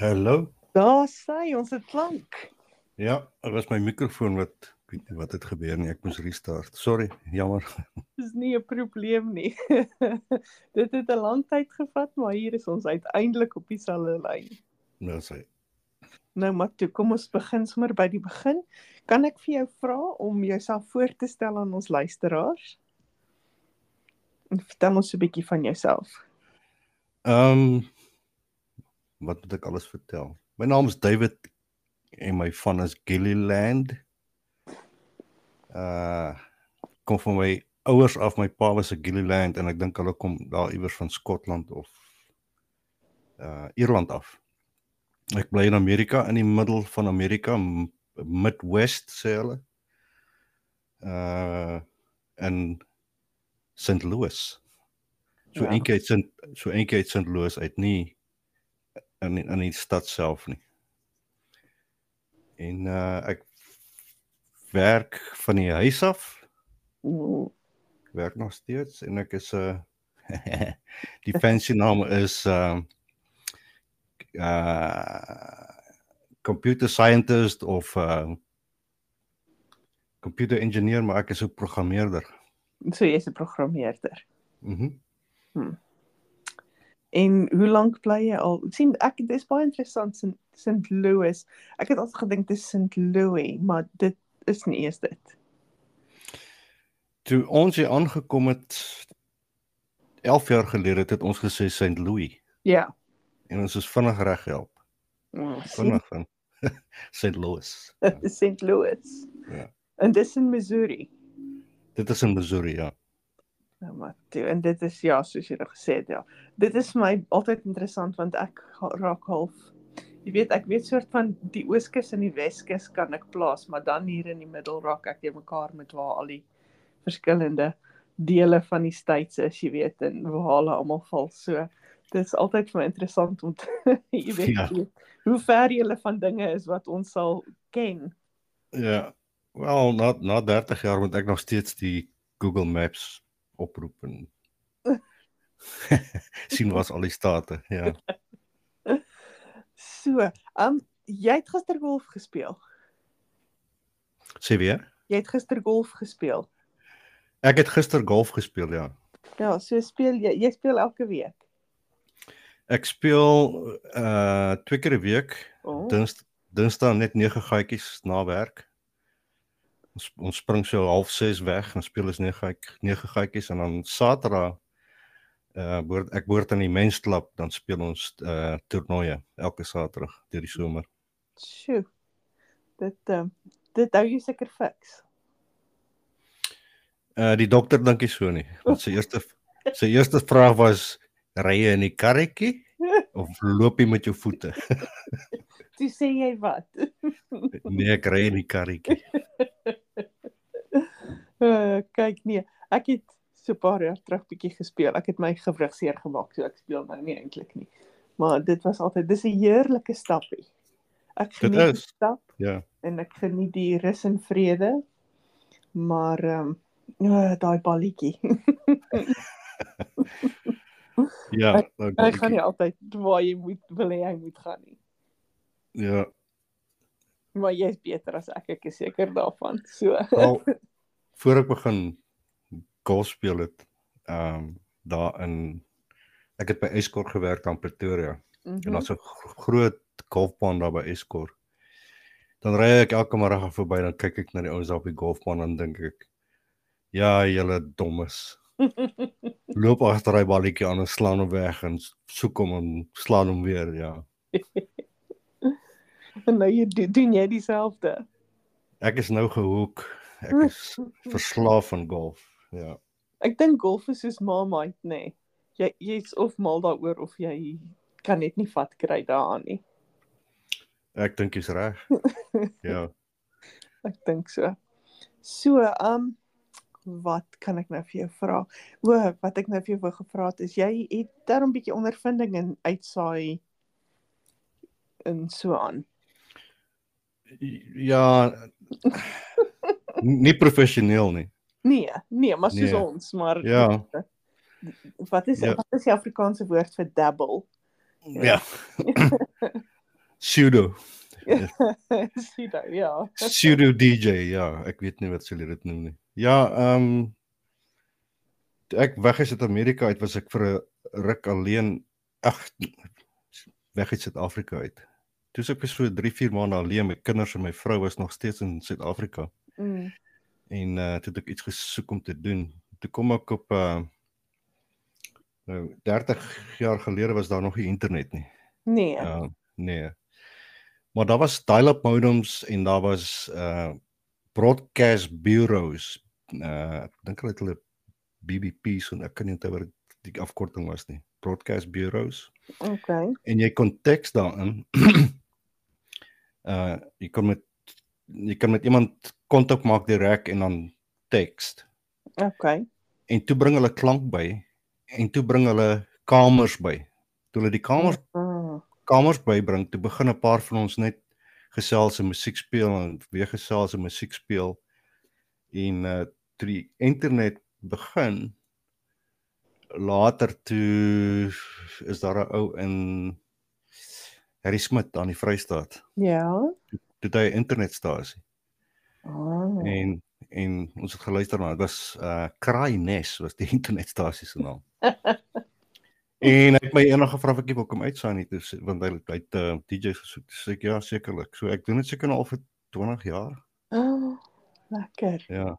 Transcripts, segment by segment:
Hallo. Daar sê ons dit klank. Ja, dit was my mikrofoon wat ek weet nie wat het gebeur nie. Ek moes restart. Sorry, jammer. Dis nie 'n probleem nie. dit het 'n lang tyd gevat, maar hier is ons uiteindelik op dieselfde lyn. Nou sê. Nou maar toe, kom ons begin sommer by die begin. Kan ek vir jou vra om jouself voor te stel aan ons luisteraars? En vertel ons 'n bietjie van jouself. Ehm um, wat moet ek alles vertel? My naam is David en my van is Gilliland. Uh kom van my ouers af, my pa was 'n Gilliland en ek dink hulle kom daar iewers van Skotland of uh Ierland af. Ek bly in Amerika in die middel van Amerika, Midwest sê hulle. Uh in St. Louis. So ja. eendag uit St. so eendag uit St. Louis uit nie in in die stad self nie. En uh ek werk van die huis af. Ek werk nog steeds en ek is 'n uh, die fancy naam is uh uh computer scientist of uh computer engineer maar ek is ook programmeerder. So jy's 'n programmeerder. Mhm. Mm hm. En hoe lank bly jy al? sien ek dis baie interessant in St. Louis. Ek het altyd gedink dit is St. Louis, maar dit is nie eers dit. Toe ons hier aangekom het 11 jaar gelede het ons gesê St. Louis. Ja. En ons is vinnig reg help. Oh, vinnig van St. Louis. St. Louis. Ja. En dis in Missouri. Dit is in Missouri, ja. Nou maar toe en dit is ja, soos jy gesê het, ja. Dit is my altyd interessant want ek raak half jy weet ek weet soort van die ooskus en die weskus kan ek plaas, maar dan hier in die middel raak ek te mekaar met waar al die verskillende dele van die states is, jy weet, en waar hulle almal val. So dit is altyd vir my interessant om jy weet ja. hoe ver jy van dinge is wat ons sal ken. Ja. Wel, na na 30 jaar moet ek nog steeds die Google Maps oproep en sien wat al die state, ja. So, um jy het gister golf gespeel. Sê weer? Jy het gister golf gespeel. Ek het gister golf gespeel, ja. Ja, so speel jy jy speel elke week. Ek speel uh twee keer 'n week. Oh. Dins Dinsdag net 9 gaatjies na werk. Ons ons spring so half 6 weg en speel ons 9 9 gaatjies en dan Saterdag uh behoort ek behoort aan die mensklub dan speel ons uh toernooie elke Saterdag deur die somer. Sjoe. Dit uh, dit hou jy seker fiks. Uh die dokter dink nie so nie. Want sy eerste sy eerste vraag was ry jy in die karretjie of loop jy met jou voete? Toe sê jy wat? nee, ek ry in die karretjie. uh, kyk nee, ek het so 'n paar jaar terug bietjie gespeel. Ek het my gewrig seer gemaak, so ek speel nou nie eintlik nie. Maar dit was altyd dis 'n heerlike stapie. Ek geniet die stap. Ja. En ek geniet die rus en vrede. Maar ehm um, oh, daai balletjie. Ja, ek, ek gaan nie altyd waar jy moet wil hê hy moet gaan nie. Ja. Maar jy is beter as ek, ek is seker daarvan. So. Al, voor ek begin golf speel het ehm um, daar in ek het by Escort gewerk aan Pretoria. Mm -hmm. En daar's 'n groot golfbaan daar by Escort. Dan ry ek elke môre verby dan kyk ek na die ouens op die golfbaan en dink ek ja, julle dommes. Loop agter daai balletjie aan en slaan hom weg en soek hom en slaan hom weer, ja. en nou jy doen jy dieselfde. Ek is nou gehoek. Ek is verslaaf aan golf. Ja. Ek dink golf is soos Marmite, nê. Nee. Jy jy's of mal daaroor of jy kan net nie vat kry daaraan nie. Ek dink jy's reg. ja. Ek dink so. So, um wat kan ek nou vir jou vra? O, wat ek nou vir jou wou gevra het is jy het daarom bietjie ondervinding in uitsaai en so aan. Ja. nie professioneel nie. Nee, nee, maar soos nee. ons, maar Ja. Wat is ja. wat is die Afrikaanse woord vir dabble? Ja. Pseudo. Nou, ja. Pseudo DJ, ja, ek weet nie wat hulle dit noem nie. Ja, ehm um, ek weg is uit Amerika uit was ek vir 'n ruk alleen ag weg uit Suid-Afrika uit. Toe ek was so 3, 4 maande alleen, my kinders en my vrou was nog steeds in Suid-Afrika. Mm. En uh toe het ek iets gesoek om te doen. Toe kom ek op uh nou 30 jaar gelede was daar nog nie internet nie. Nee. Uh nee. Maar daar was dial-up modems en daar was uh broadcast bureaus. Uh ek dink hulle het hulle BBP's en ek kan nie onthou wat die afkorting was nie. Broadcast bureaus. Okay. En jy kon teks daarin. uh jy kon met jy kan met iemand kontak maak direk en dan teks. Okay. En toe bring hulle klank by en toe bring hulle kamers by. Toe hulle die kamers Mm. kamers bybring, toe begin 'n paar van ons net gesels en musiek speel en weer gesels en musiek speel. En uh toe die internet begin later toe is daar 'n ou in Harry Smit aan die Vrystaat. Ja. Toe hy 'n internetstasie Oh. en en ons het geluister na dit was uh Kraai Nes was die internetstasie se naam. en ek het my eendag gevra of ek wil kom uitsaai nie toe want hy hy het uh, DJ's gesoek. Toe sê ek ja, sekerlik. So ek doen dit seker al vir 20 jaar. Oh, lekker. Ja.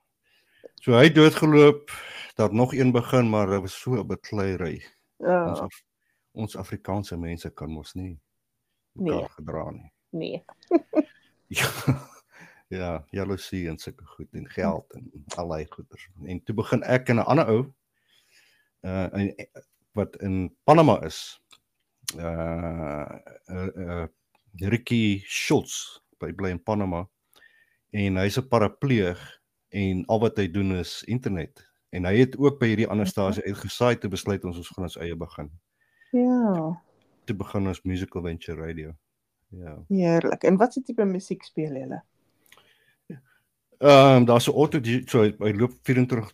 So hy doodgeloop. Daar nog een begin, maar dit was so 'n bekleierery. Ons Ja. af, ons Afrikaanse mense kan mos nie Nee. mekaar gedra nie. Nee. Ja. Ja, jaloesie en sulke goed en geld en allerlei goeders. En toe begin ek en 'n ander ou uh in, wat in Panama is. Uh uh, uh Ricky Schultz by bly in Panama en hy's 'n parapleeg en al wat hy doen is internet. En hy het ook by hierdie ander stasie uitgesaai te besluit ons ons gaan ons eie begin. Ja. Toe begin ons Musical Venture Radio. Ja. Heerlik. En wat se tipe musiek speel julle? Ehm um, daar's 'n auto so hy, loop 24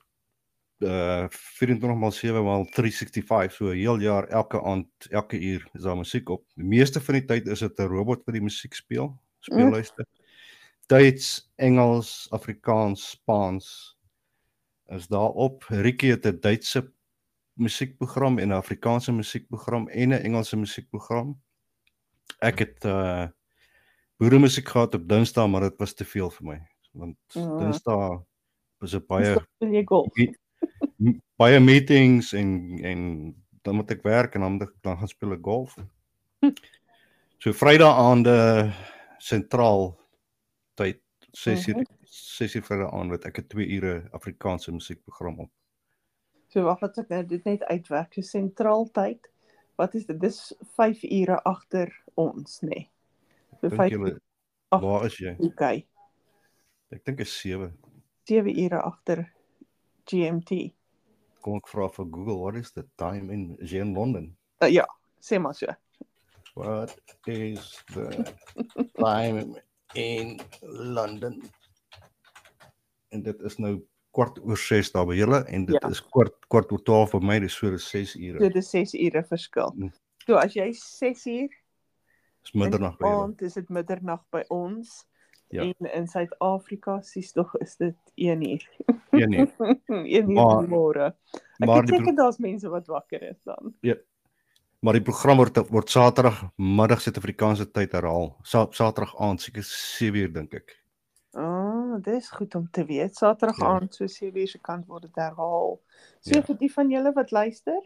uh 24 maal 7 maal 365 so 'n heel jaar elke aand elke uur is daar musiek op. Die meeste van die tyd is dit 'n robot wat die musiek speel, speellyste. Duits, Engels, Afrikaans, Spaans is daarop. Ricky het 'n Duitse musiekprogram en 'n Afrikaanse musiekprogram en 'n Engelse musiekprogram. Ek het uh boere musiek gehad op Dinsdae, maar dit was te veel vir my want Ja. Dinsdae was 'n Baie baie meetings en en dan moet ek werk en dan moet ek dan gaan speel ek golf. So Vrydag aande sentraal tyd 6uur Mhm. 6uur Vrydag aand wat ek 'n 2 ure Afrikaanse musiekprogram op. So wag wat ek nou dit net uitwerk. So sentraal tyd. Wat is dit? Dis 5 ure agter ons, nê. Nee. So Dink 5 julle waar is jy? Okay. Ek dink is 7. 7 ure agter GMT. Kom ek vra vir Google what is the time in is jy in Londen? Uh, ja, sê maar so. What is the time in London? En dit is nou kwart oor 6 daar by julle en dit Ja. is kwart kwart oor 12 vir my, dis so dis 6 ure. So dis 6 ure verskil. Mm. So as jy 6 uur Dis middernag by julle. aand is dit middernag by ons. Ja. En in Suid-Afrika sies tog is dit 1 uur. Ja nee. 1 uur Maar- in die môre. Ek seker daar's mense wat wakker is dan. Maar die program word word Saterdag middag Suid-Afrikaanse tyd herhaal. Sa Saterdag aand seker 7 uur dink ek. Ah, dis goed om te weet. Saterdag Ja. aand so 7 uur se kant word dit herhaal. So Ja. vir die van julle wat luister,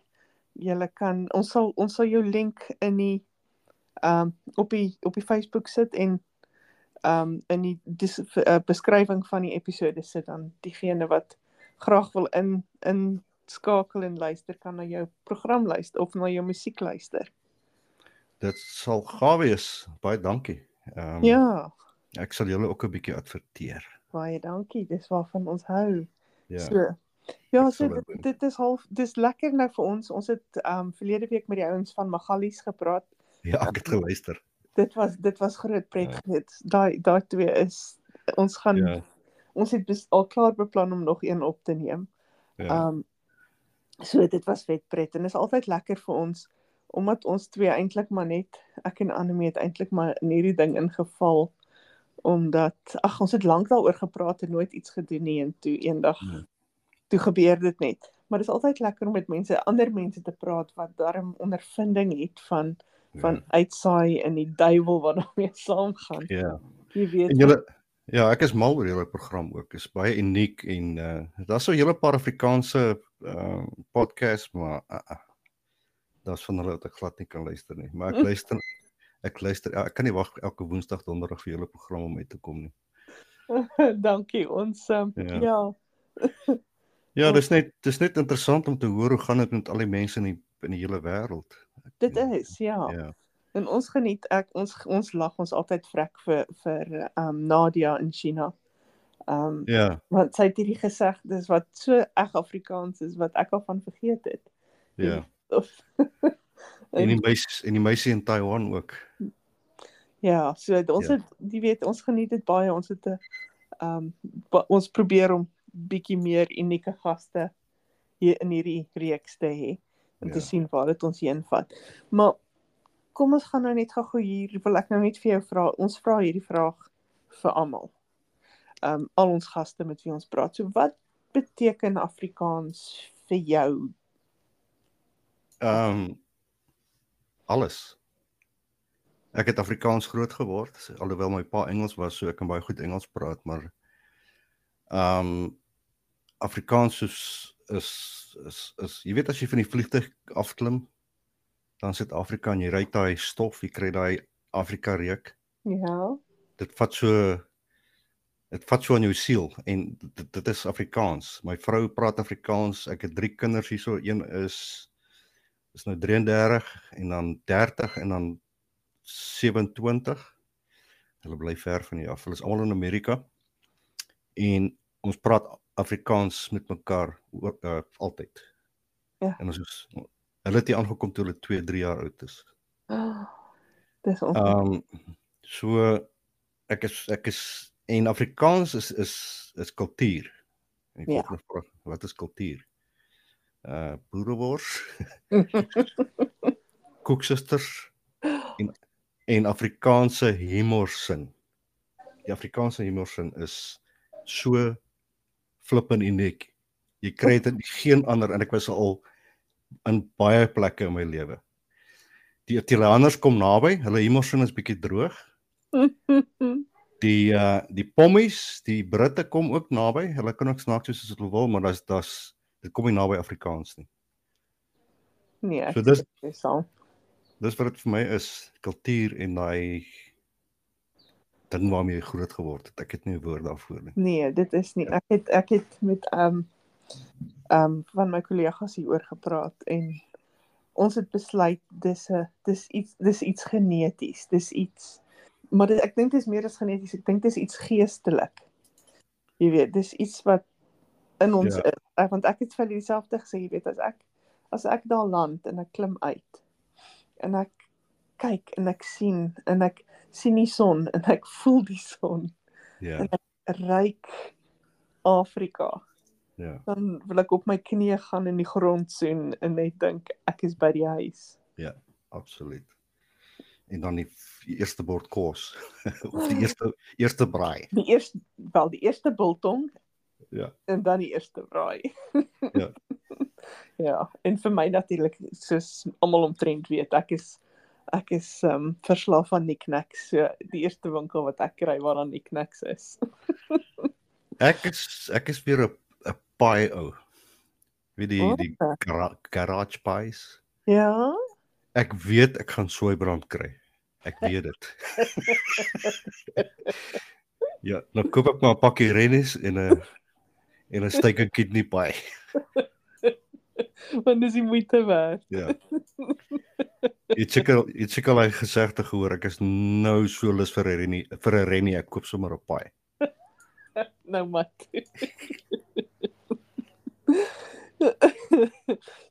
julle kan ons sal ons sal jou link in die ehm um, op die op die Facebook sit en ehm um, in die dis, uh, beskrywing van die episode sit dan diegene wat graag wil in in skakel en luister kan na jou program luister of na jou musiek luister. Dit sal gaaf wees. Baie dankie. Ehm um, Ja, ek sal julle ook 'n bietjie adverteer. baie dankie. Dis waarvan ons hou. Ja. So. Ja, so dit dit, is half dis lekker nou vir ons. Ons het ehm um, verlede week met die ouens van Magalies gepraat. Ja, ek het geluister. Dit was dit was groot pret. Dit daai daai twee is ons gaan Ja. ons het bes, al klaar beplan om nog een op te neem. Ja. Ehm um, so dit was vet pret en is altyd lekker vir ons omdat ons twee eintlik maar net ek en Annelie het eintlik maar in hierdie ding ingeval omdat ag ons het lank daaroor gepraat en nooit iets gedoen nie en toe eendag Nee. toe gebeur dit net. Maar dit is altyd lekker om met mense, ander mense te praat wat darm ondervinding het van van Ja. uitsaai in die duiwel wat daarmee saamgaan. Ja. Jy weet. En julle ja, ek is mal oor julle program ook. Is baie uniek en uh daar's so 'n hele paar Afrikaanse uh podcasts maar uh, uh, daar's van hulle wat ek glad nie kan luister nie. Maar ek luister ek luister ja, ek kan nie wag elke woensdag donderdag vir julle program om uit te kom nie. Dankie ons um, Ja. ja. Ja, dis net dis net interessant om te hoor hoe gaan dit met al die mense in die in die hele wêreld. Dit is ja. Ja. En ons geniet ek ons ons lag ons altyd vrek vir vir um Nadia in China. Um Ja, want sy het hierdie gesegdes wat so reg Afrikaans is wat ek al van vergeet het. ja. Of En die meisie en die meisie in Taiwan ook. ja, so ons Ja. het jy weet ons geniet dit baie. Ons het 'n um ba- ons probeer om bietjie meer unieke gaste hier in hierdie reeks te hê en Ja. te sien waar dit ons heen vat. Maar kom ons gaan nou net gou-gou hier wil ek nou net vir jou vra. Ons vra hierdie vraag vir almal. Um al ons gaste met wie ons praat. So wat beteken Afrikaans vir jou? Ehm um, alles. Ek het Afrikaans groot geword, alhoewel my pa Engels was, so ek kan baie goed Engels praat, maar ehm um, Afrikaans is is is is jy weet as jy van die vliegtuig afklim, dan sit Afrika en jy ry daai stof, jy kry daai Afrika reuk. Ja. Dit vat so dit vat so aan jou siel en dit, dit is Afrikaans. My vrou praat Afrikaans. Ek het 3 kinders hierso. Een is is nou 33 en dan 30 en dan 27. Hulle bly ver van hier af. Hulle is almal in Amerika. En ons praat Afrikaans met mekaar oor uh, altyd. Ja. En ons is hulle het hier aangekom toe hulle 2, 3 jaar oud is. Oh, dis ons. Ehm um, so ek is ek is en Afrikaans is is is kultuur. En die Ja. volgende vraag, wat is kultuur? Uh boerewors, koeksusters en en Afrikaanse humorsin. Die Afrikaanse humorsin is so flippend uniek. Jy kry dit in geen ander en ek was al in baie plekke in my lewe. Die Italianers kom naby, hulle humorsin is bietjie droog. Die uh die pommies, die Britte kom ook naby. Hulle kan ook snaaks soos hulle wil, maar daar's daar's dit kom nie naby Afrikaans nie. nee, So dis- is saam. Dis wat dit vir my is, kultuur en daai ding waarmee jy groot geword het. Ek het nie 'n woord daarvoor nie. Nee, dit is nie. Ek het ek het met um um van my kollegas hieroor gepraat en ons het besluit dis 'n dis iets dis iets geneties. Dis iets maar dit, ek dink dit is meer as geneties. Ek dink dit is iets geestelik. Jy weet, dis iets wat in ons Ja. ja. is. Ek- Want ek het vir dieselfde gesê, jy weet, as ek as ek daar land en ek klim uit en ek kyk en ek sien en ek sien die son en ek voel die son Ja. ryk Afrika. Ja. Dan wil ek op my knieë gaan in die grond soen en net dink ek is by die huis. Absoluut. En dan die, eerste bord kos of die eerste eerste braai. Die eerste wel die eerste biltong Ja. en dan die eerste braai. Ja. ja, en vir my natuurlik soos almal omtrent weet, ek is ek is um verslaaf aan knickknacks. So die eerste winkel wat ek kry waar dan knickknacks is. Ek is ek is weer 'n 'n pie ou. Wie die O. die gara, garage pies. Ja. Ek weet ek gaan soeibrand kry. Ek weet dit. ja, dan koop ek maar 'n pakkie rennies en 'n en 'n steak kidney pie. Want dis die moeite werd. Ja. Jy chekel jy chekel hy gesegde gehoor ek is nou so lus vir 'n rennie vir 'n rennie ek koop sommer 'n pie. Nou maar.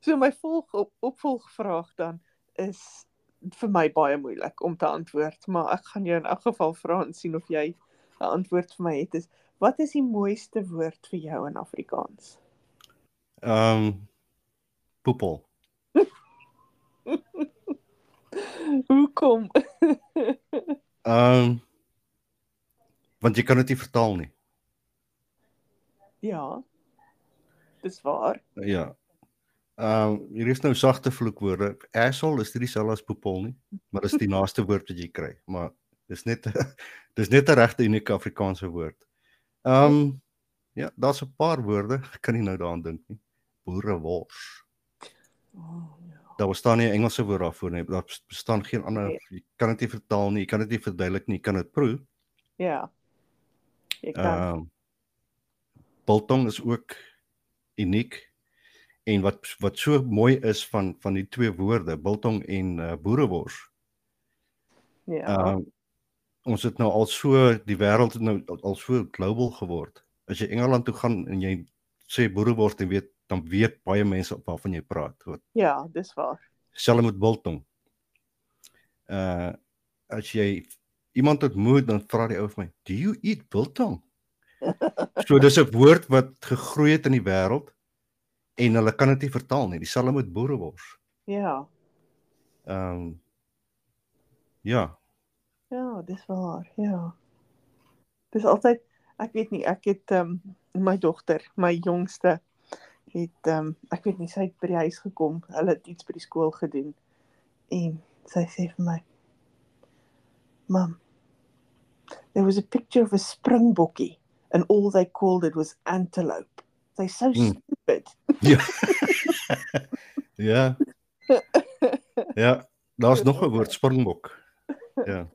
so my volg op opvolgvraag dan is vir my baie moeilik om te antwoord, maar ek gaan jou in elk geval vra en sien of jy 'n antwoord vir my het. Is wat is die mooiste woord vir jou in Afrikaans? Ehm um, poepel. Hoekom? Ehm um, want jy kan dit nie vertaal nie. Ja. Dis waar. Ja. Ehm um, hier is nou sagte vloekwoorde. Asshole is nie dieselfde as poepel nie, maar dis die naaste woord wat jy kry, maar dis net dis net 'n regte unieke Afrikaanse woord. Ehm um, ja, daar's 'n paar woorde, ek kan nie nou daaraan dink nie. Boerewors. Oh, ja. Daar bestaan nie 'n Engelse woord daarvoor nie. Daar bestaan geen ander Nee. jy kan dit nie vertaal nie, jy kan dit nie verduidelik nie, jy kan dit proe. Ja. Jy kan. Ehm um, biltong is ook uniek en wat wat so mooi is van van die twee woorde biltong en uh, boerewors. ja. Ehm um, ons het nou al so die wêreld het nou al, so global geword. As jy Engeland toe gaan en jy sê boerewors dan weet dan weet baie mense waarvan jy praat. Wat ja, dis waar. selfs met biltong. Uh as jy iemand ontmoet dan vra die ou vir my, "Do you eat biltong?" so dis 'n woord wat gegroei het in die wêreld en hulle kan dit nie vertaal nie. Dieselfde met boerewors. Ja. Ehm um, ja, Ja, dis waar. Ja. Dis altyd ek weet nie, ek het ehm um, my dogter, my jongste het ehm um, ek weet nie sy het by die huis gekom. Hulle het iets by die skool gedoen. En sy sê vir my: "Mam, there was a picture of a springbokkie and all they called it was antelope." They're so Hmm. stupid. ja. ja. Ja, daar's nog 'n woord springbok. Ja.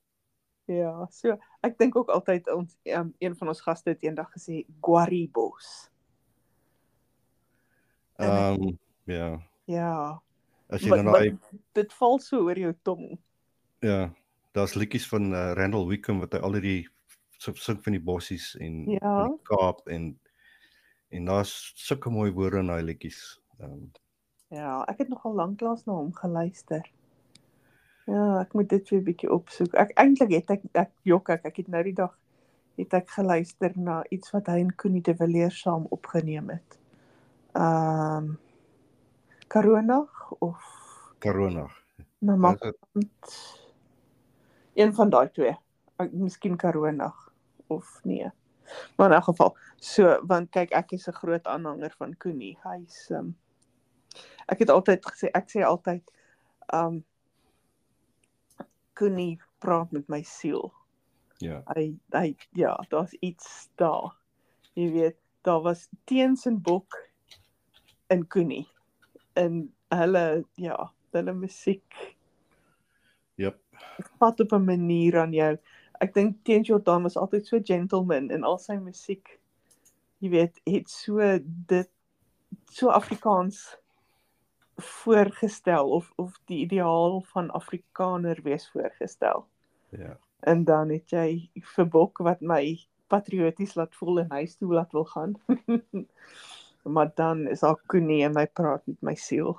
Ja, so ek dink ook altyd ons um, een van ons gaste het eendag gesê guaribos. Ehm um, ja. Ja. As jy nou wat- daai dit val so oor jou tong. ja, daar's liedjies van uh, Randall Wickham wat hy al die so sing van die bossies en Ja. die Kaap en en daar's sulke mooi woorde in daai liedjies. Ehm um, Ja, ek het nogal lanklaas na hom geluister. Ja, ek moet dit weer bietjie opsoek. Ek eintlik het ek ek jok ek, ek het nou die dag het ek geluister na iets wat hy en Koenie de Villiers saam opgeneem het. Ehm um, Karonag of na Wat is Makant. Een van daai twee. Ek miskien Karonag of nee. Maar in elk geval, so want kyk ek is 'n groot aanhanger van Koenie. Hy's ehm um, ek het altyd gesê ek sê altyd ehm um, Koenie praat met my siel. Ja. Hy hy ja, daar's iets daar. Jy weet, daar was teens en bok in Koenie. En hulle ja, hulle musiek Jep. vat op 'n manier aan jou. Ek dink Teens Jordan was altyd so gentleman en al sy musiek jy weet, het so dit so Afrikaans voorgestel of of die ideaal van Afrikaner wees voorgestel. Ja. En dan het jy vir Bok wat my patrioties laat voel en huis toe laat wil gaan. maar dan is daar Koenie en hy praat met my siel.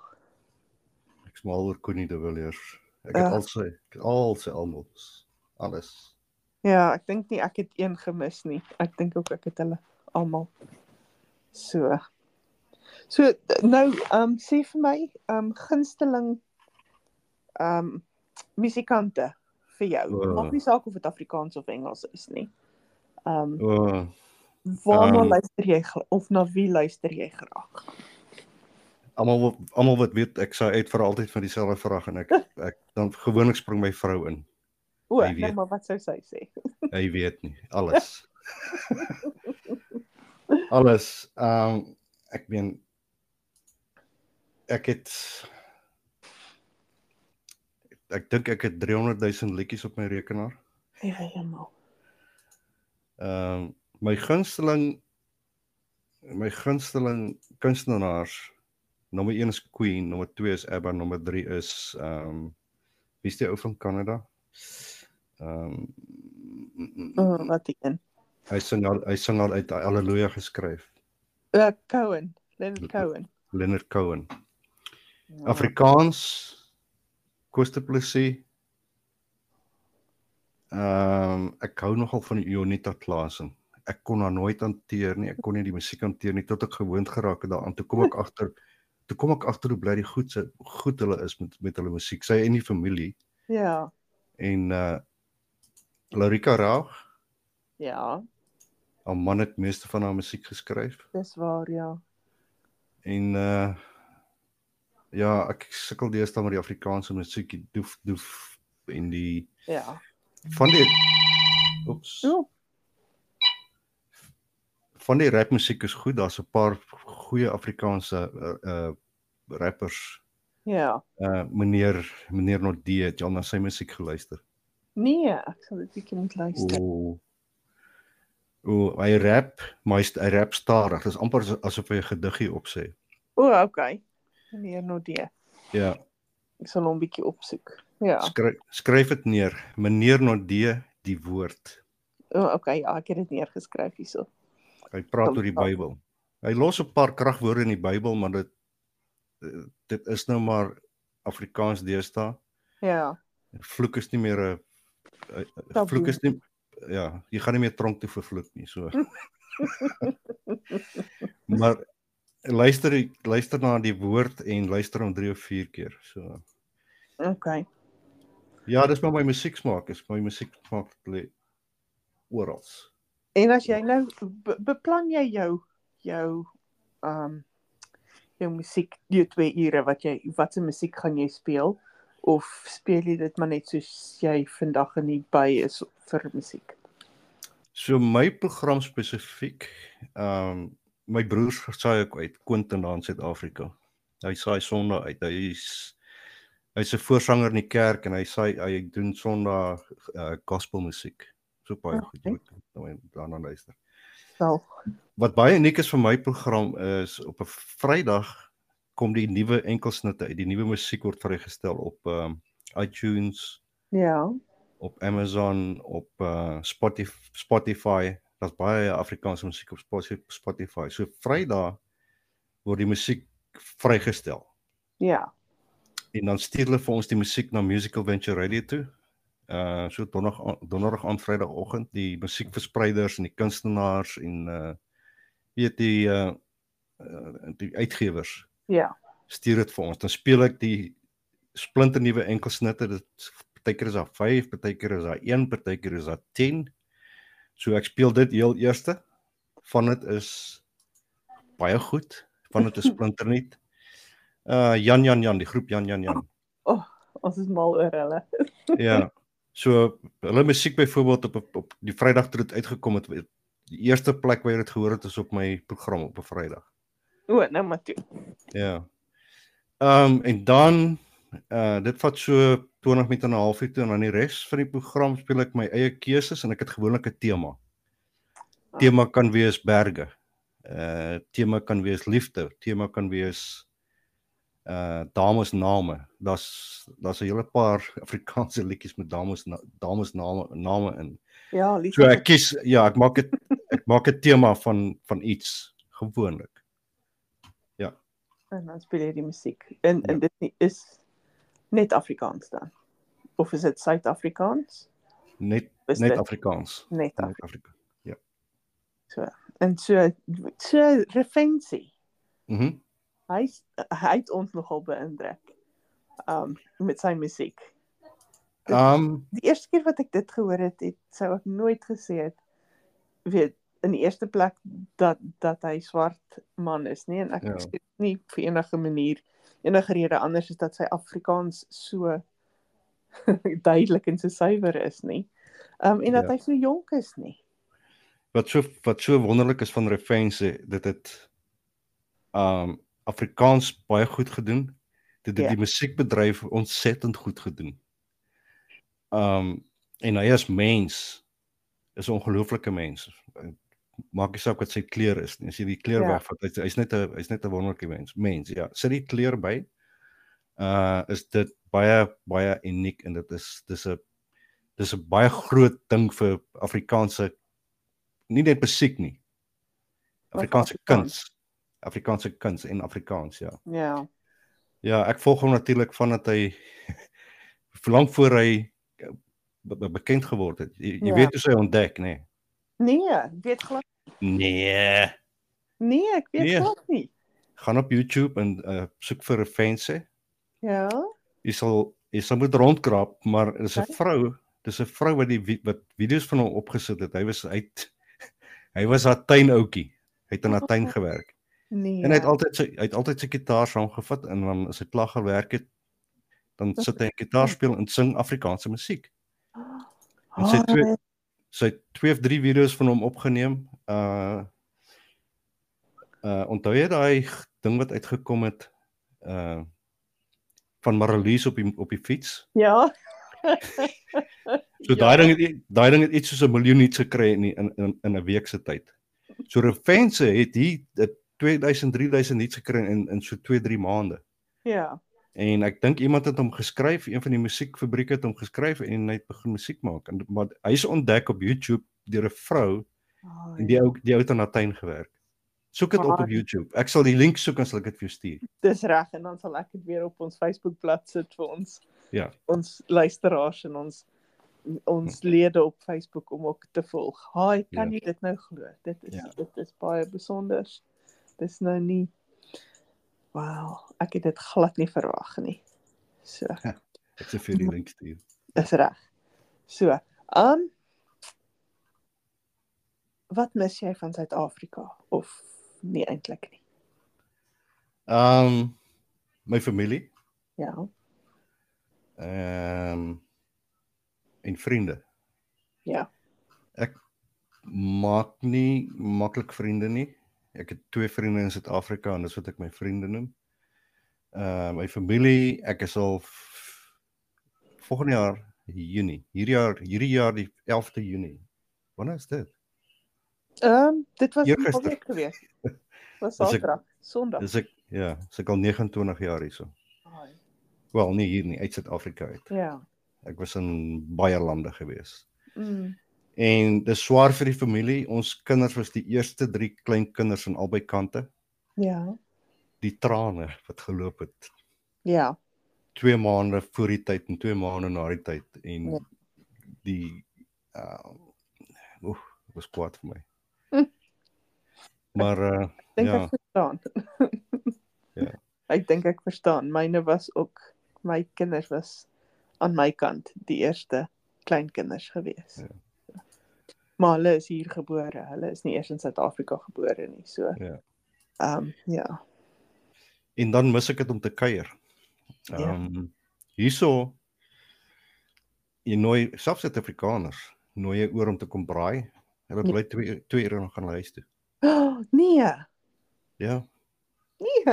Ek's mal oor Connie de Villiers. Ek het Ja. al sy ek al sy albums. Alles. Ja, ek dink nie ek het een gemis nie. Ek dink ook ek het hulle almal. So. So nou, ehm um, sê vir my, ehm um, gunsteling ehm um, musikante vir jou. O. Maak nie saak of dit Afrikaans of Engels is nie. Ehm um, oh, waarna Ehm. luister jy of na wie luister jy graag? almal almal wat weet ek sê uit vir altyd van dieselfde vraag en ek ek dan gewoonlik spring my vrou in. O, nee, weet. maar wat sou sy sê? Hy weet nie alles. alles. Ehm um, ek meen ek het ek dink ek het 300 000 liedjies op my rekenaar. Ja, heeltemal. Ehm um, my gunsteling my gunsteling kunstenaars nommer 1 is Queen, nommer 2 is ABBA, nommer 3 is ehm um, wie is die ou van Kanada? Ehm um, wat die een. hy sing al hy sing al uit Halleluja geskryf. Uh, Cohen, Leonard Cohen. Leonard Cohen. Ja. Afrikaans du Plessis. Ehm um, ek hou nogal van Jonita Klasen. Ek kon haar nooit hanteer nie. Ek kon nie die musiek hanteer nie tot ek gewoond geraak het daaraan. Toe kom ek agter toe kom ek agter hoe bly die goed se goed hulle is met met hulle musiek. Sy en die familie. Ja. en uh Larika Raag, Ja, haar man het meeste van haar musiek geskryf dis waar ja. en uh ja, ek sukkel deesdae met die Afrikaanse musiek, die doef doef en die Ja. van die Oeps. So, Van die rapmusiek is goed, daar's 'n paar goeie Afrikaanse uh, uh rappers. ja. Uh meneer meneer Nodee, het al na sy musiek geluister? Nee, ek sal dit bietjie moet luister. O. O, hy rap, maar hy, rap stadig. Dit is amper as- asof hy 'n gediggie opsê. O, okay. Meneer Nodee. Ja, Ek sal hom bietjie opsoek. Ja. skryf skryf dit neer. Meneer Nodee die woord. O, okay, ja, ek het dit neergeskryf hierso. Hy praat Kom, oor die. Bybel. Hy los 'n paar kragwoorde in die Bybel, maar dit dit is nou maar Afrikaans deesdae. Ja. Vloek is nie meer 'n Taboe. vloek is nie ja, jy gaan nie meer tronk toe vir vloek nie, so. maar luister luister na die woord en luister hom 3 of 4 keer. So Okay. ja, dis maar my musieksmaak, is my musieksmaak lê oral. En as jy nou be, beplan jy jou jou ehm um, jou musiek die 2 ure wat jy wat se musiek gaan jy speel of speel jy dit maar net soos jy vandag in die by is vir musiek? So my program spesifiek, ehm um, my broer saai ook uit Quentin daar in Suid-Afrika. Hy saai Sondag uit. Hy's hy's 'n voorsanger in die kerk en hy saai hy doen Sondag uh, gospel musiek. So baie goed. Jy Okay. moet nou daarna luister. Wel, Wat baie uniek is vir my program is op 'n Vrydag kom die nuwe enkelsnitte uit. Die nuwe musiek word vrygestel op ehm um, iTunes, ja. op Amazon, op uh Spotify, Spotify. Daar's baie Afrikaanse musiek op Spotify-. So Vrydag word die musiek vrygestel. Ja. En dan stuur hulle vir ons die musiek na Musical Venture Radio toe. Uh so donderdag donderdag aan Vrydagoggend die musiekverspreiders en die kunstenaars en uh weet die uh die uitgewers Ja. stuur dit vir ons. Dan speel ek die splinter nuwe enkelsnitte. Dit partykeer is daar 5, partykeer is daar 1, partykeer is daar 10. So ek speel dit heel eerste. Van dit is baie goed. Van dit is splinternuut. Uh Jan Jan Jan, die groep Jan Jan Jan. Ons is mal oor hulle. Ja. So hulle musiek byvoorbeeld op op die Vrydag toe dit uitgekom het, die eerste plek waar jy dit gehoor het is op my program op 'n Vrydag. O, nou maar toe. Ja. Ehm um, en dan uh dit vat so 20 minute en 'n halfuur toe en dan die res van die program speel ek my eie keuses en ek het gewoonlik 'n tema. Tema kan wees berge. Uh tema kan wees liefde, tema kan wees uh dames name. Daar's daar's 'n hele paar Afrikaanse liedjies met dames na, dames name name in. Ja, lief. So ek kies ja, ek maak dit ek maak 'n tema van van iets gewoonlik. En dan speel jy die musiek. En Ja. en dit nie- is net Afrikaans dan. Of is dit Suid-Afrikaans? Net Is net dit Afrikaans. net Afrikaans? Afrika. So. En so so Refensie. Mhm. Mm Hy hy het ons nogal beïndruk. Um met sy musiek. Um, Die eerste keer wat ek dit gehoor het, het sou ek nooit gesê het weet in die eerste plek dat dat hy swart man is nie en ek Ja. ja. sê nie vir enige manier enige rede anders is dat sy Afrikaans so duidelik en so suiwer is nie. Um en dat Ja. hy so jonk is nie. wat so wat so wonderlik is van Refense, dit het ehm um, Afrikaans baie goed gedoen. Dit het Ja. die musiekbedryf ontsettend goed gedoen. Ehm um, en hy as mens is 'n ongelooflike mens. Maak nie saak wat sy kleur is nie. As jy die kleur Ja. wegvat, hy's hy's net 'n hy's net 'n wonderlike mens. Mens, ja. Sit die kleur by. Uh is dit baie baie uniek en dit is dis 'n dis 'n baie groot ding vir Afrikaanse nie net musiek nie. Afrikaanse Afrikaans. kuns. Afrikaanse kuns en Afrikaans, ja. Ja. Ja, ek volg hom natuurlik vandat hy lank voor hy eh, be be bekend geword het. Jy, jy Ja. weet hoe sy ontdek, nê? Nee. Nee, weet glad nee. nee, ek weet Nee. glad nie. Gaan op YouTube en uh, soek vir Refense. Ja. Jy sal jy sal moet rondkrap, maar dis 'n vrou, dis 'n vrou wat die wat video's van hom opgesit het. Hy was uit hy was haar tuinoutjie. Hy het in haar tuin gewerk. Nee. En hy het altyd sy hy het altyd sy gitaar saamgevat en dan as hy klaar gewerk het, dan sit hy 'n gitaar speel en sing Afrikaanse musiek. En sy twee sy het twee of drie video's van hom opgeneem. Uh uh onthou jy daai ding wat uitgekom het uh van Marlies op die op die fiets? Ja. So ja. daai ding het daai ding het iets soos 'n miljoen hits gekry in die- in in 'n week se tyd. So Refense het hier dit 2000 3000 hits gekry in in so 2 3 maande. Ja. En ek dink iemand het hom geskryf, een van die musiekfabrieke het hom geskryf en hy het begin musiek maak. En maar hy's ontdek op YouTube deur 'n vrou en die ou die ou het in haar tuin gewerk. Soek dit op op? YouTube. Ek sal die link soek en sal ek dit vir jou stuur. Dis reg en dan sal ek dit weer op ons Facebookblad sit vir ons Ja. ons luisteraars en ons ons lede op Facebook om ook te volg. Haai, kan Ja. jy dit nou glo? Dit is Ja. dit is baie besonder. Dis nou nie Wow, ek het dit glad nie verwag nie. So, Ek sal vir die link stuur. is reg. So, um Wat mis jy van Suid-Afrika of nie eintlik nie? Um, my familie, Ja. ehm um, en vriende. Ja. Ek maak nie maklik vriende nie. Ek het twee vriende in Suid-Afrika en dis wat ek my vriende noem. Uh my familie, ek is al volgende jaar Junie. Hierdie jaar hierdie jaar die 11de Junie. Wanneer is dit? Ehm um, dit was Eergister. naweek gewees. Was Saterdag, Sondag. Dis ek ja, dis ek al 29 jaar hierso. Ai, Wel, nie hier nie, uit Suid-Afrika uit. Ja. Ek was in baie lande gewees. Mm. En dis swaar vir die familie. Ons kinders was die eerste 3 klein kinders aan albei kante. Ja. Die trane wat geloop het. Ja. 2 maande voor die tyd en 2 maande na die tyd en Ja. die uh oef, was kwaad vir my. Hm. Maar uh Dink ja, ek verstaan. Ja. Ek dink ek verstaan. Myne was ook my kinders was aan my kant die eerste kleinkinders gewees. Ja. Maar hulle is hier gebore. Hulle is nie eers in Suid-Afrika gebore nie. So, Ja. ehm um, ja. en dan mis ek dit om te kuier. Ja. Ehm um, hierso jy nooi selfs Suid-Afrikaners nooi jy oor om te kom braai. Hulle Ja. bly 2 2 ure nog gaan huis toe. Oh, nee. Ja, Nee.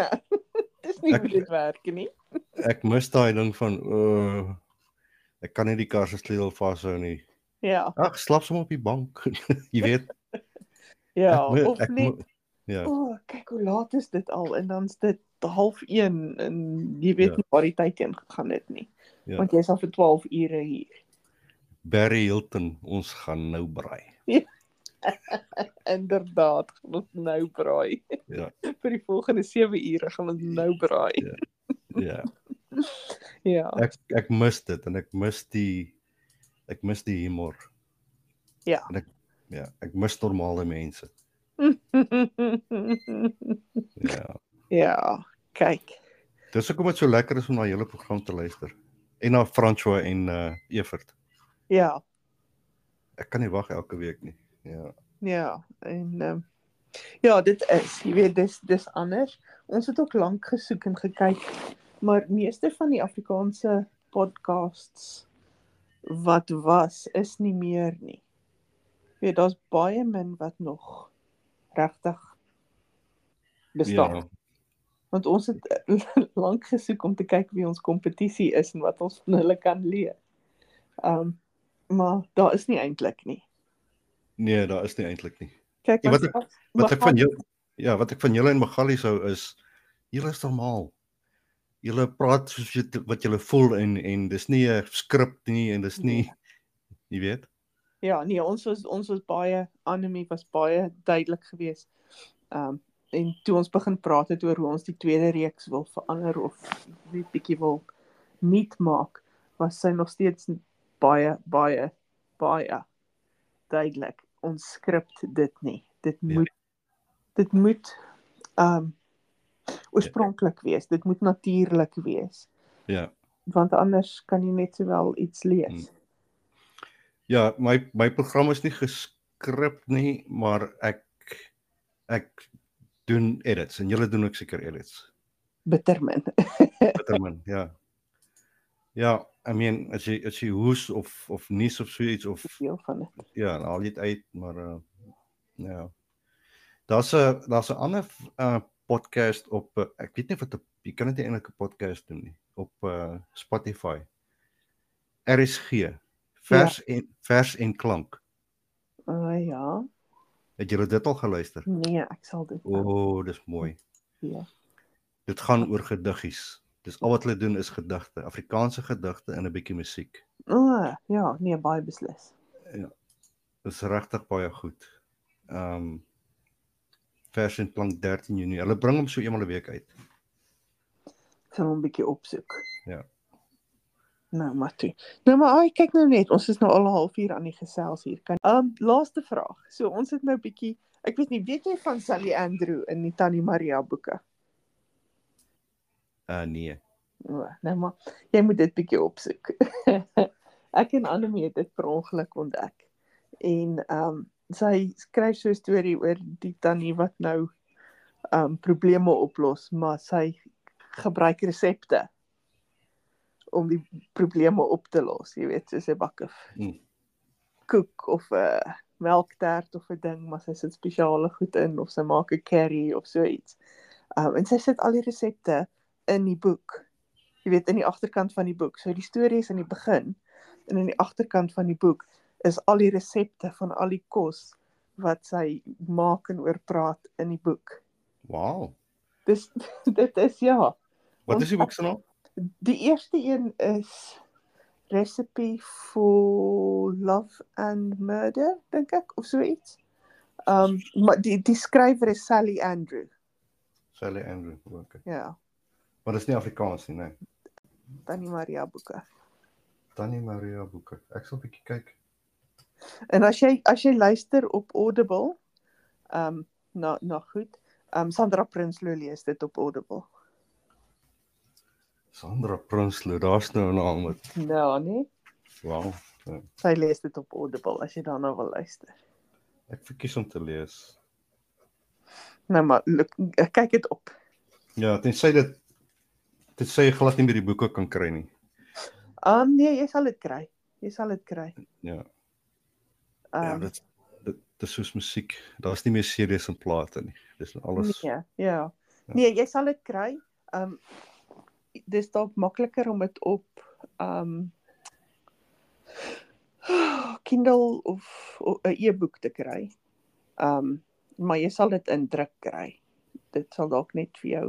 Dis nie Ek- hoe dit werk nie. ek mis daai ding van uh ek kan nie die kar se sleutel vashou nie. Ja. Ag, slaap sommer op die bank. jy weet. Ja, ek moet- of ek net moet- Ja. O, oh, kyk hoe laat is dit al en dan's dit 0.30 en jy weet Ja. nie waar die tyd heen gegaan het nie. Ja. Want jy's al vir 12 ure hier. Barry Hilton, ons gaan nou braai. Inderdaad, gaan ons nou braai. Ja. vir die volgende 7 ure gaan ons nou braai. Ja. Ja. Ja. Ek ek mis dit en ek mis die ek mis die humor. Ja. En ek ja, ek mis normale mense. Ja. ja, kyk. Dis hoekom dit so lekker is om na julle program te luister. En na François en uh Evert. Ja, Ek kan nie wag elke week nie. Ja. ja, en ehm um, ja, dit is, jy weet, dis dis anders. Ons het ook lank gesoek en gekyk, maar meeste van die Afrikaanse podcasts wat was is nie meer nie. Jy weet, daar's baie min wat nog regtig bestaan. Ja. Want ons het eh, lank gesoek om te kyk wie ons kompetisie is en wat ons van hulle kan leer. Um maar daar is nie eintlik nie. Nee, daar is nie eintlik nie. Kyk Ja, wat ek- Wat ek van jou ja, wat ek van julle en Magali sou is julle is normaal. Julle praat soos jy, wat julle voel en en dis nie 'n skrip nie en dis nie jy weet. Ja, nee, ons was ons was baie Annelie was baie duidelik geweest. Um en toe ons begin praat het oor hoe ons die tweede reeks wil verander of net bietjie wil nuut maak, was sy nog steeds baie baie baie duidelik. Ons skrip dit nie. Dit Ja. moet dit moet um oorspronklik wees. Dit moet natuurlik wees. Ja. want anders kan jy net sowel iets lees. Hmm. Ja, my my program is nie geskrip nie, maar ek ek doen edits en julle doen ook seker edits. Bittermin. Bittermin, ja. Ja, I mean, as jy as jy hoes of of nuus of so iets of deel van dit. Ja, dan al dit uit, maar uh ja. Daar's 'n daar's 'n ander uh podcast op uh, ek weet nie wat jy kan dit eintlik 'n podcast doen nie op uh Spotify. RSG vers ja. en vers en klank. Uh ja. Het jy dit al geluister? Nee, ek sal dit. O, oh, dis mooi. Ja. Dit gaan oor gediggies. Dis al wat hulle doen is gedigte, Afrikaanse gedigte en 'n bietjie musiek. O, oh, ja, nee, baie beslis. Ja. Dis regtig baie goed. Ehm um, vers en klank 13 Junie. Hulle bring hom so eenmal 'n week uit. Ek gaan hom 'n bietjie opsoek. Ja. Nou maar toe. Nou maar ai kyk nou net, ons is nou al 'n halfuur aan die gesels hier. Kan ehm um, laaste vraag. So ons het nou bietjie ek weet nie, weet jy van Sally Andrew in die Tannie Maria boeke? Uh nee. O, nou maar jy moet dit bietjie opsoek. ek en Annelie het dit per ongeluk ontdek. En ehm um, sy skryf so 'n storie oor die tannie wat nou um, probleme oplos, maar sy gebruik resepte om die probleme op te los, jy weet, soos 'n bakke hmm. koek of 'n melktert of 'n ding, maar sy sit spesiale goed in of sy maak 'n curry of so iets. Um en sy sit al die resepte in die boek. Jy weet in die agterkant van die boek. So die storie is in die begin en in die agterkant van die boek is al die resepte van al die kos wat sy maak en oor praat in die boek. Wow. Dis dit is ja. Wat is die boek se naam? Die eerste een is Recipe for Love and Murder, dink ek of so iets. Um maar die die skrywer is Sally Andrew. Sally Andrew, okay. Ja. Maar dit is nie Afrikaans nie, nee. Tannie Maria boeke. Tannie Maria boeke. Ek sal 'n bietjie kyk. En as jy as jy luister op Audible, um na na goed. Um Sandra Prinsloo lees dit op Audible. Sandra Prinsloo, daar's nou 'n naam wat. Ja, nee. Wow. Ja. Sy lees dit op Audible as jy daarna wil luister. Ek verkies om te lees. Nou maar look, kyk dit op. Ja, tensy dit dit sê jy glad nie meer die boeke kan kry nie. Ah um, nee, jy sal dit kry. Jy sal dit kry. Ja. Um, ja, dit dit dis soos musiek. Daar's nie meer series en plate nie. Dis alles. Nee, ja. ja. Nee, jy sal dit kry. Um dis dalk makliker om dit op um Kindle of 'n e-boek te kry. Um maar jy sal dit in druk kry. Dit sal dalk net vir jou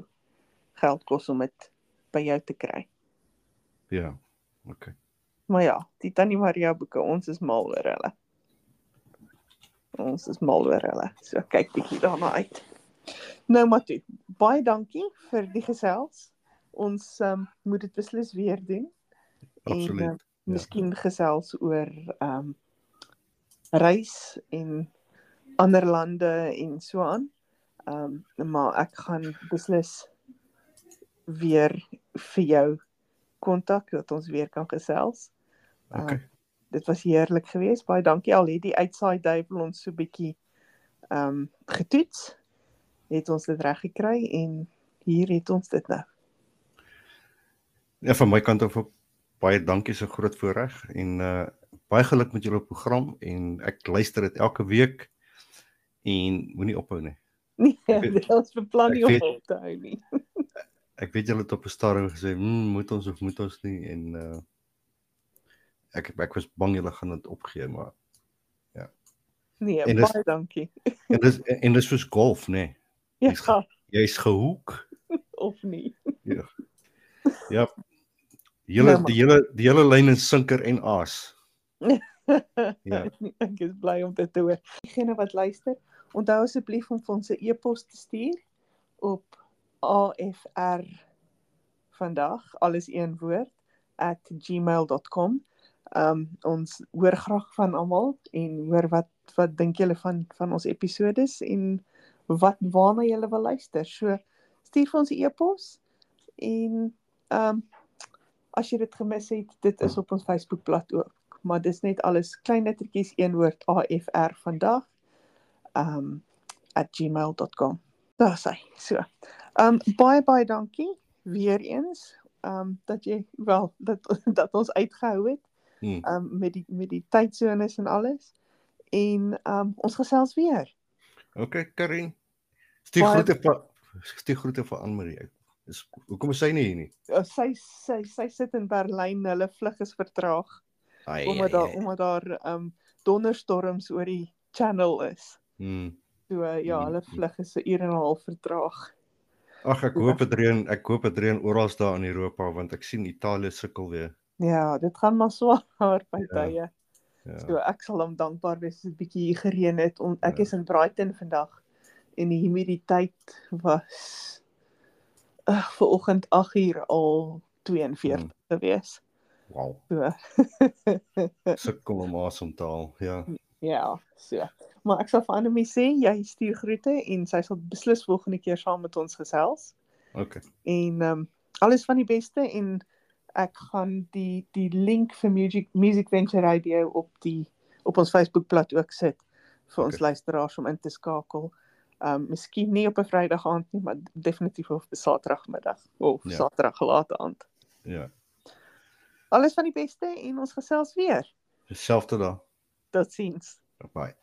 geld kos om dit by jou te kry. Ja. OK. Maar ja, die Tannie Maria boeke, ons is mal oor hulle. Ons is mal oor hulle. So kyk bietjie daarna uit. Nou maar toe. Baie dankie vir die gesels ons um, moet dit beslis weer doen. Absoluut. En miskien ja. gesels oor ehm um, reis en ander lande en so aan. Ehm um, maar ek gaan beslis weer vir jou kontak dat ons weer kan gesels. OK. Uh, dit was heerlik geweest. Baie dankie al het die uitsaai duiwel ons so bietjie ehm um, getoets. Het ons dit reg gekry en hier het ons dit nou. Ja van my kant af baie dankie so groot voorreg en uh baie geluk met julle program en ek luister dit elke week en moenie ophou nie. Nee, dit is beplan nie om op te hou nie. ek weet julle het op 'n stadium gesê, "Mmm, moet ons of moet ons nie?" en uh ek ek was bang julle gaan dit opgee, maar ja. Nee, en baie dis, dankie. en dis en dis soos golf, nê. Nee. Ja. Jy's gehoek of nie. ja. Ja. Hele nou, die hele die hele lyn in sinker en aas. ja. Ek is bly om dit te hoor. Diegene wat luister, onthou asseblief om ons 'n e-pos te stuur op afr vandag alles een woord @gmail.com. Um ons hoor graag van almal en hoor wat wat dink julle van van ons episodes en wat waarna julle wil luister. So stuur vir ons 'n e-pos en um as jy dit gemis het, dit is op ons Facebookblad ook. Maar dis net alles klein lettertjies een woord AFR vandag. Um @gmail.com. Daar sê. So. Um baie baie dankie weer eens. Um dat jy wel dat dat ons uitgehou het. Hmm. Um met die met die tydsones en alles. En um ons gesels weer. Okay, Karin. Stuur groete vir stuur groete vir Anne-Marie. Is hoekom is sy nie hier nie? Uh, sy sy sy sit in Berlyn. Hulle vlug is vertraag Ai. omdat daar omdat daar um donderstorms oor die channel is. Hmm. So uh, ja, Mm, hulle mm. vlug is 'n uur en 'n half vertraag. Ag ek hoop dit reën, ek hoop dit reën oral daar in Europa want ek sien Italië sukkel weer. Ja, dit gaan maar swaar by Ja, tye. Ja. So ek sal hom dankbaar wees as dit bietjie hier gereën het. On, ek Ja. is in Brighton vandag en die humiditeit was uh, vir oggend 8uur al 42 Mm. gewees. Wow. So Sukkel om asem te haal. Ja. ja, so. Maar ek sal vir Annelie sê jy stuur groete en sy sal beslis volgende keer saam met ons gesels. Okay. En ehm um, alles van die beste en ek gaan die die link vir Music Music Venture Radio op die op ons Facebookblad ook sit vir ons Okay. luisteraars om in te skakel. Ehm um, miskien nie op 'n Vrydag aand nie, maar definitief op 'n Saterdagmiddag of Ja. Saterdag laat aand. Ja. Alles van die beste en ons gesels weer. Dieselfde daar. Totsiens. Bye.